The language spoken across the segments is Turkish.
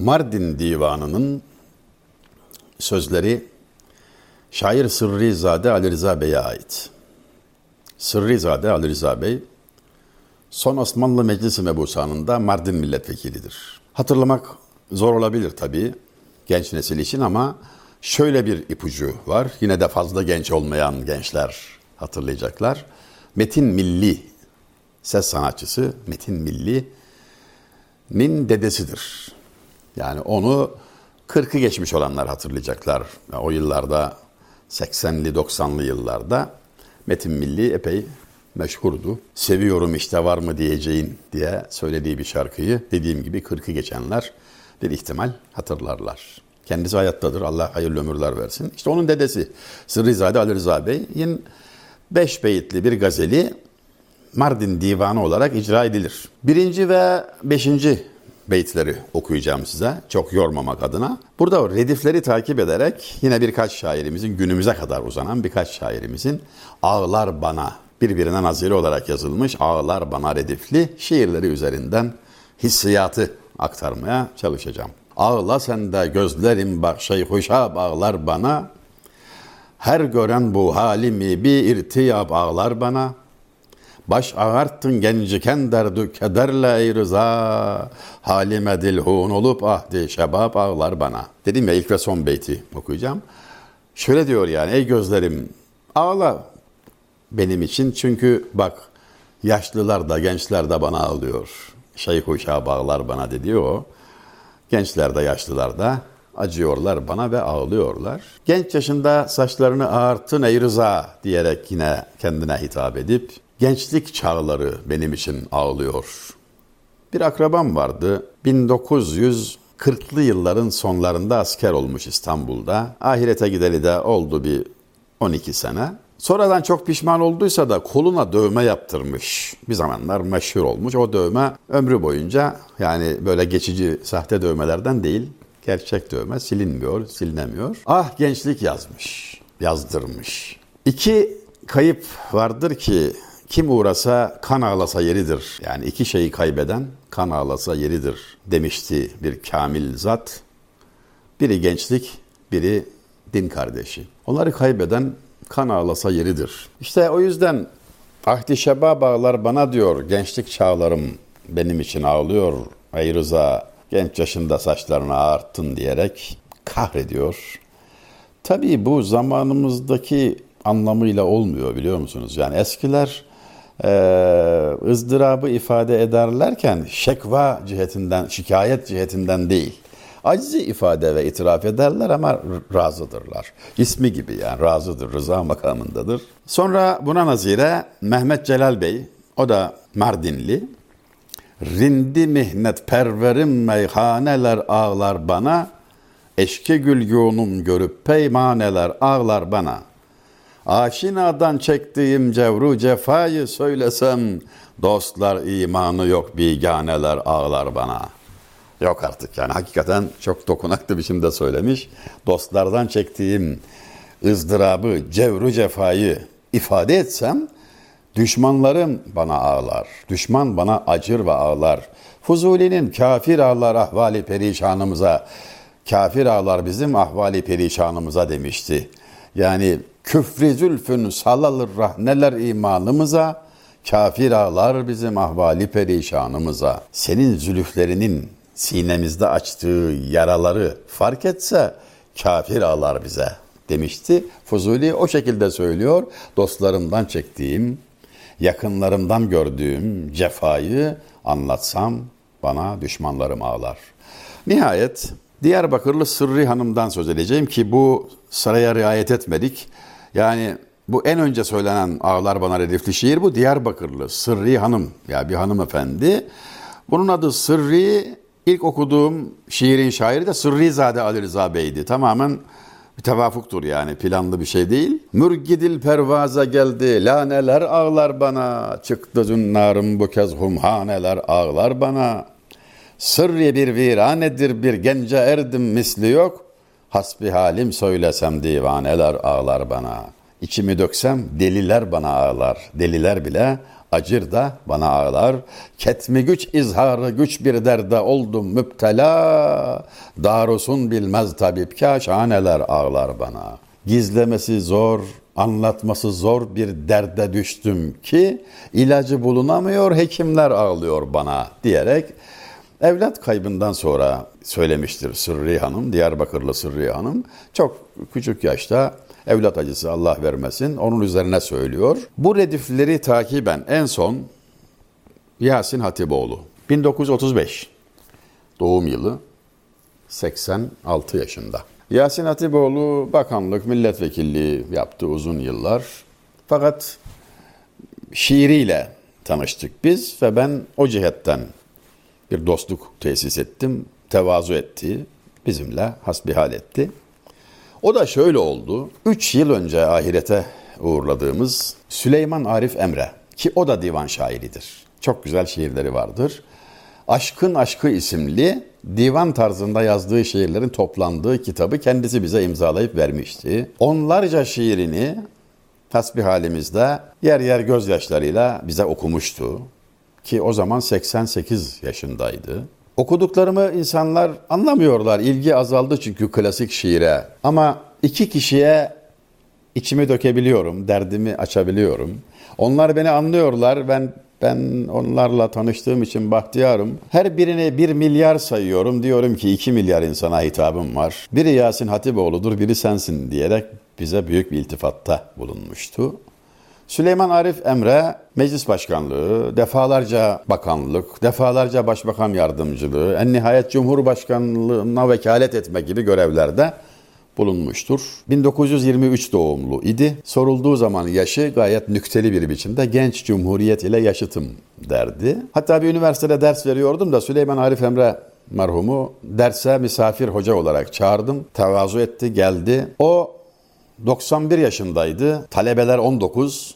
Mardin Divanı'nın sözleri şair Sırrizade Ali Rıza Bey'e ait. Sırrizade Ali Rıza Bey, son Osmanlı Meclisi mebusanında Mardin milletvekilidir. Hatırlamak zor olabilir tabii genç nesil için ama şöyle bir ipucu var. Yine de fazla genç olmayan gençler hatırlayacaklar. Metin Milli, ses sanatçısı Metin Milli'nin dedesidir. Yani onu 40'ı geçmiş olanlar hatırlayacaklar. O yıllarda 80'li 90'lı yıllarda Metin Milli epey meşhurdu. Seviyorum işte var mı diyeceğin diye söylediği bir şarkıyı dediğim gibi 40'ı geçenler bir ihtimal hatırlarlar. Kendisi hayattadır. Allah hayırlı ömürler versin. İşte onun dedesi Sırrızade Ali Rıza Bey'in beş beyitli bir gazeli Mardin Divanı olarak icra edilir. Birinci ve beşinci beyitleri okuyacağım size. Çok yormamak adına. Burada redifleri takip ederek yine birkaç şairimizin günümüze kadar uzanan birkaç şairimizin Ağlar Bana birbirine naziri olarak yazılmış Ağlar Bana redifli şiirleri üzerinden hissiyatı aktarmaya çalışacağım. Ağla sen de gözlerim bak şeyhuşa bağlar bana. Her gören bu halimi bir irtiyap ağlar bana. Baş ağarttın genciken derdü kederle ey rıza. Halime dilhun olup ahdi şebap ağlar bana. Dedim ya ilk ve son beyti okuyacağım. Şöyle diyor yani ey gözlerim ağla benim için çünkü bak yaşlılar da gençler de bana ağlıyor. Şeyh uşağı bağlar bana dedi o. Gençler de yaşlılar da acıyorlar bana ve ağlıyorlar. Genç yaşında saçlarını ağarttın ey rıza diyerek yine kendine hitap edip gençlik çağları benim için ağlıyor. Bir akrabam vardı 1940'lı yılların sonlarında asker olmuş İstanbul'da. Ahirete gideli de oldu bir 12 sene. Sonradan çok pişman olduysa da koluna dövme yaptırmış. Bir zamanlar meşhur olmuş. O dövme ömrü boyunca yani böyle geçici sahte dövmelerden değil, gerçek dövme silinmiyor, silinemiyor. Ah gençlik yazmış, yazdırmış. İki kayıp vardır ki kim uğrasa kan ağlasa yeridir. Yani iki şeyi kaybeden kan ağlasa yeridir demişti bir kamil zat. Biri gençlik, biri din kardeşi. Onları kaybeden kan ağlasa yeridir. İşte o yüzden ahdi şeba bağlar bana diyor gençlik çağlarım benim için ağlıyor ey Rıza genç yaşında saçlarını ağarttın diyerek kahrediyor. Tabii bu zamanımızdaki anlamıyla olmuyor biliyor musunuz? Yani eskiler e, ızdırabı ifade ederlerken şekva cihetinden, şikayet cihetinden değil acizi ifade ve itiraf ederler ama razıdırlar. İsmi gibi yani razıdır, rıza makamındadır. Sonra buna nazire Mehmet Celal Bey, o da Mardinli. Rindi mihnet perverim meyhaneler ağlar bana, eşki gülgünüm görüp peymaneler ağlar bana. Aşinadan çektiğim cevru cefayı söylesem, dostlar imanı yok biganeler ağlar bana.'' Yok artık yani hakikaten çok dokunaklı biçimde söylemiş. Dostlardan çektiğim ızdırabı, cevru cefayı ifade etsem düşmanlarım bana ağlar. Düşman bana acır ve ağlar. Fuzuli'nin kafir ağlar ahvali perişanımıza, kafir ağlar bizim ahvali perişanımıza demişti. Yani küfri zülfün salalır rahneler imanımıza, kafir ağlar bizim ahvali perişanımıza. Senin zülüflerinin sinemizde açtığı yaraları fark etse kafir ağlar bize demişti. Fuzuli o şekilde söylüyor. Dostlarımdan çektiğim, yakınlarımdan gördüğüm cefayı anlatsam bana düşmanlarım ağlar. Nihayet Diyarbakırlı Sırrı Hanım'dan söz edeceğim ki bu sıraya riayet etmedik. Yani bu en önce söylenen Ağlar Bana Redifli şiir bu Diyarbakırlı Sırrı Hanım ya bir hanımefendi. Bunun adı Sırrı İlk okuduğum şiirin şairi de Sırrizade Ali Rıza Bey'di. Tamamen bir tevafuktur yani planlı bir şey değil. Mürgidil pervaza geldi, laneler ağlar bana. Çıktı zünnarım bu kez humhaneler ağlar bana. Sırrı bir viranedir bir gence erdim misli yok. Hasbi halim söylesem divaneler ağlar bana. İçimi döksem deliler bana ağlar. Deliler bile acır da bana ağlar. Ketmi güç izharı güç bir derde oldum müptela. Darusun bilmez tabip kaşaneler ağlar bana. Gizlemesi zor, anlatması zor bir derde düştüm ki ilacı bulunamıyor, hekimler ağlıyor bana diyerek evlat kaybından sonra söylemiştir Sırrı Hanım, Diyarbakırlı Sırrı Hanım. Çok küçük yaşta evlat acısı Allah vermesin onun üzerine söylüyor. Bu redifleri takiben en son Yasin Hatipoğlu 1935 doğum yılı 86 yaşında. Yasin Hatipoğlu bakanlık, milletvekilliği yaptı uzun yıllar. Fakat şiiriyle tanıştık biz ve ben o cihetten bir dostluk tesis ettim. Tevazu etti, bizimle hasbihal etti. O da şöyle oldu. Üç yıl önce ahirete uğurladığımız Süleyman Arif Emre ki o da divan şairidir. Çok güzel şiirleri vardır. Aşkın Aşkı isimli divan tarzında yazdığı şiirlerin toplandığı kitabı kendisi bize imzalayıp vermişti. Onlarca şiirini tasbih halimizde yer yer gözyaşlarıyla bize okumuştu. Ki o zaman 88 yaşındaydı. Okuduklarımı insanlar anlamıyorlar. İlgi azaldı çünkü klasik şiire. Ama iki kişiye içimi dökebiliyorum, derdimi açabiliyorum. Onlar beni anlıyorlar. Ben ben onlarla tanıştığım için bahtiyarım. Her birini bir milyar sayıyorum. Diyorum ki iki milyar insana hitabım var. Biri Yasin Hatipoğlu'dur, biri sensin diyerek bize büyük bir iltifatta bulunmuştu. Süleyman Arif Emre meclis başkanlığı, defalarca bakanlık, defalarca başbakan yardımcılığı, en nihayet cumhurbaşkanlığına vekalet etme gibi görevlerde bulunmuştur. 1923 doğumlu idi. Sorulduğu zaman yaşı gayet nükteli bir biçimde genç cumhuriyet ile yaşıtım derdi. Hatta bir üniversitede ders veriyordum da Süleyman Arif Emre merhumu derse misafir hoca olarak çağırdım. Tevazu etti, geldi. O 91 yaşındaydı. Talebeler 19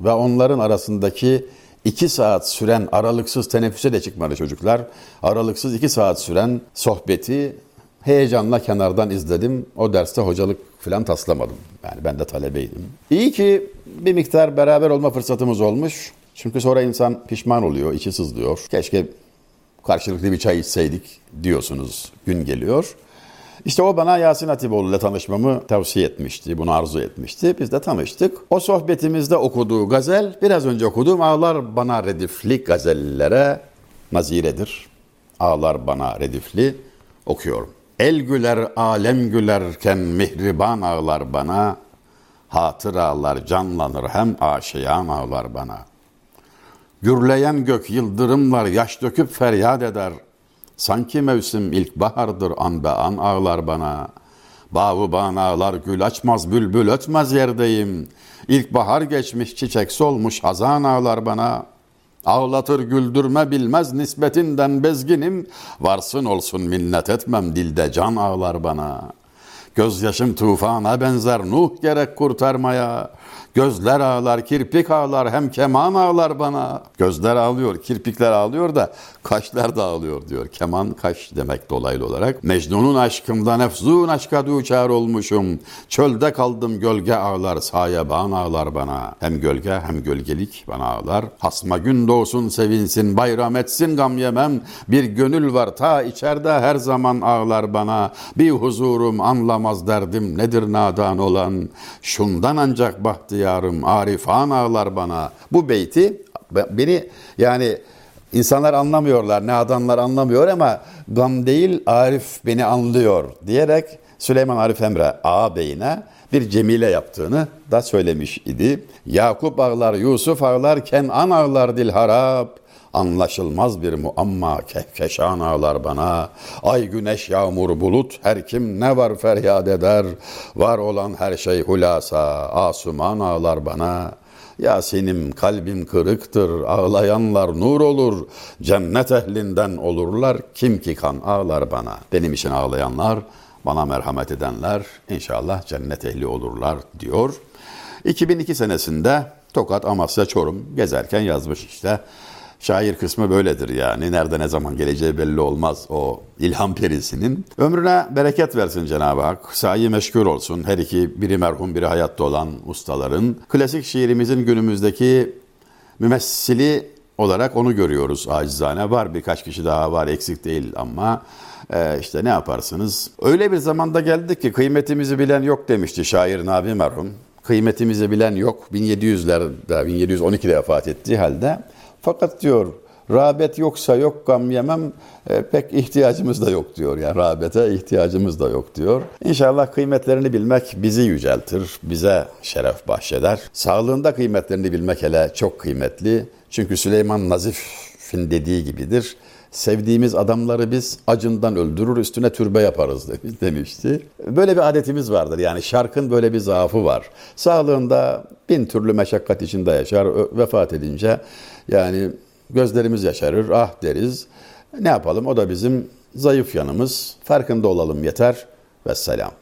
ve onların arasındaki 2 saat süren aralıksız teneffüse de çıkmadı çocuklar. Aralıksız 2 saat süren sohbeti heyecanla kenardan izledim. O derste hocalık falan taslamadım. Yani ben de talebeydim. İyi ki bir miktar beraber olma fırsatımız olmuş. Çünkü sonra insan pişman oluyor, içi sızlıyor. Keşke karşılıklı bir çay içseydik diyorsunuz. Gün geliyor. İşte o bana Yasin Hatipoğlu ile tanışmamı tavsiye etmişti, bunu arzu etmişti. Biz de tanıştık. O sohbetimizde okuduğu gazel, biraz önce okuduğum Ağlar Bana Redifli gazellere naziredir. Ağlar Bana Redifli okuyorum. El güler, alem gülerken mihriban ağlar bana, hatıralar canlanır hem aşiyan ağlar bana. Gürleyen gök yıldırımlar yaş döküp feryat eder. Sanki mevsim ilkbahardır an be an ağlar bana. Bağı ağlar gül açmaz bülbül ötmez yerdeyim. İlkbahar geçmiş çiçek solmuş hazan ağlar bana.'' Ağlatır güldürme bilmez nispetinden bezginim. Varsın olsun minnet etmem dilde can ağlar bana. Gözyaşım tufana benzer Nuh gerek kurtarmaya. Gözler ağlar, kirpik ağlar, hem keman ağlar bana. Gözler ağlıyor, kirpikler ağlıyor da kaşlar da ağlıyor diyor. Keman kaş demek dolaylı olarak. Mecnun'un aşkımdan efzun aşka duçar olmuşum. Çölde kaldım gölge ağlar, sayeban ağlar bana. Hem gölge hem gölgelik bana ağlar. Hasma gün doğsun sevinsin, bayram etsin gam yemem. Bir gönül var ta içeride her zaman ağlar bana. Bir huzurum anlamaz derdim nedir nadan olan. Şundan ancak bahtı yarım arifan ağlar bana. Bu beyti beni yani insanlar anlamıyorlar, ne adamlar anlamıyor ama gam değil Arif beni anlıyor diyerek Süleyman Arif Emre ağabeyine bir cemile yaptığını da söylemiş idi. Yakup ağlar, Yusuf ağlar, Kenan ağlar dil harap. Anlaşılmaz bir muamma kehkeşan ağlar bana. Ay güneş yağmur bulut her kim ne var feryat eder. Var olan her şey hulasa asuman ağlar bana. Yasin'im kalbim kırıktır, ağlayanlar nur olur, cennet ehlinden olurlar, kim ki kan ağlar bana. Benim için ağlayanlar, bana merhamet edenler inşallah cennet ehli olurlar diyor. 2002 senesinde Tokat, Amasya, Çorum gezerken yazmış işte. Şair kısmı böyledir yani. Nerede ne zaman geleceği belli olmaz o ilham perisinin. Ömrüne bereket versin Cenab-ı Hak. Sahi meşgul olsun. Her iki biri merhum biri hayatta olan ustaların. Klasik şiirimizin günümüzdeki mümessili olarak onu görüyoruz acizane. Var birkaç kişi daha var eksik değil ama e, işte ne yaparsınız? Öyle bir zamanda geldik ki kıymetimizi bilen yok demişti şair Nabi merhum. Kıymetimizi bilen yok. 1700'lerde 1712'de vefat ettiği halde. Fakat diyor rağbet yoksa yok gam yemem e, pek ihtiyacımız da yok diyor. Yani rağbete ihtiyacımız da yok diyor. İnşallah kıymetlerini bilmek bizi yüceltir, bize şeref bahşeder. Sağlığında kıymetlerini bilmek hele çok kıymetli. Çünkü Süleyman Nazif'in dediği gibidir. Sevdiğimiz adamları biz acından öldürür üstüne türbe yaparız demişti. Böyle bir adetimiz vardır. Yani şarkın böyle bir zaafı var. Sağlığında bin türlü meşakkat içinde yaşar. Vefat edince yani gözlerimiz yaşarır. Ah deriz. Ne yapalım o da bizim zayıf yanımız. Farkında olalım yeter. Vesselam.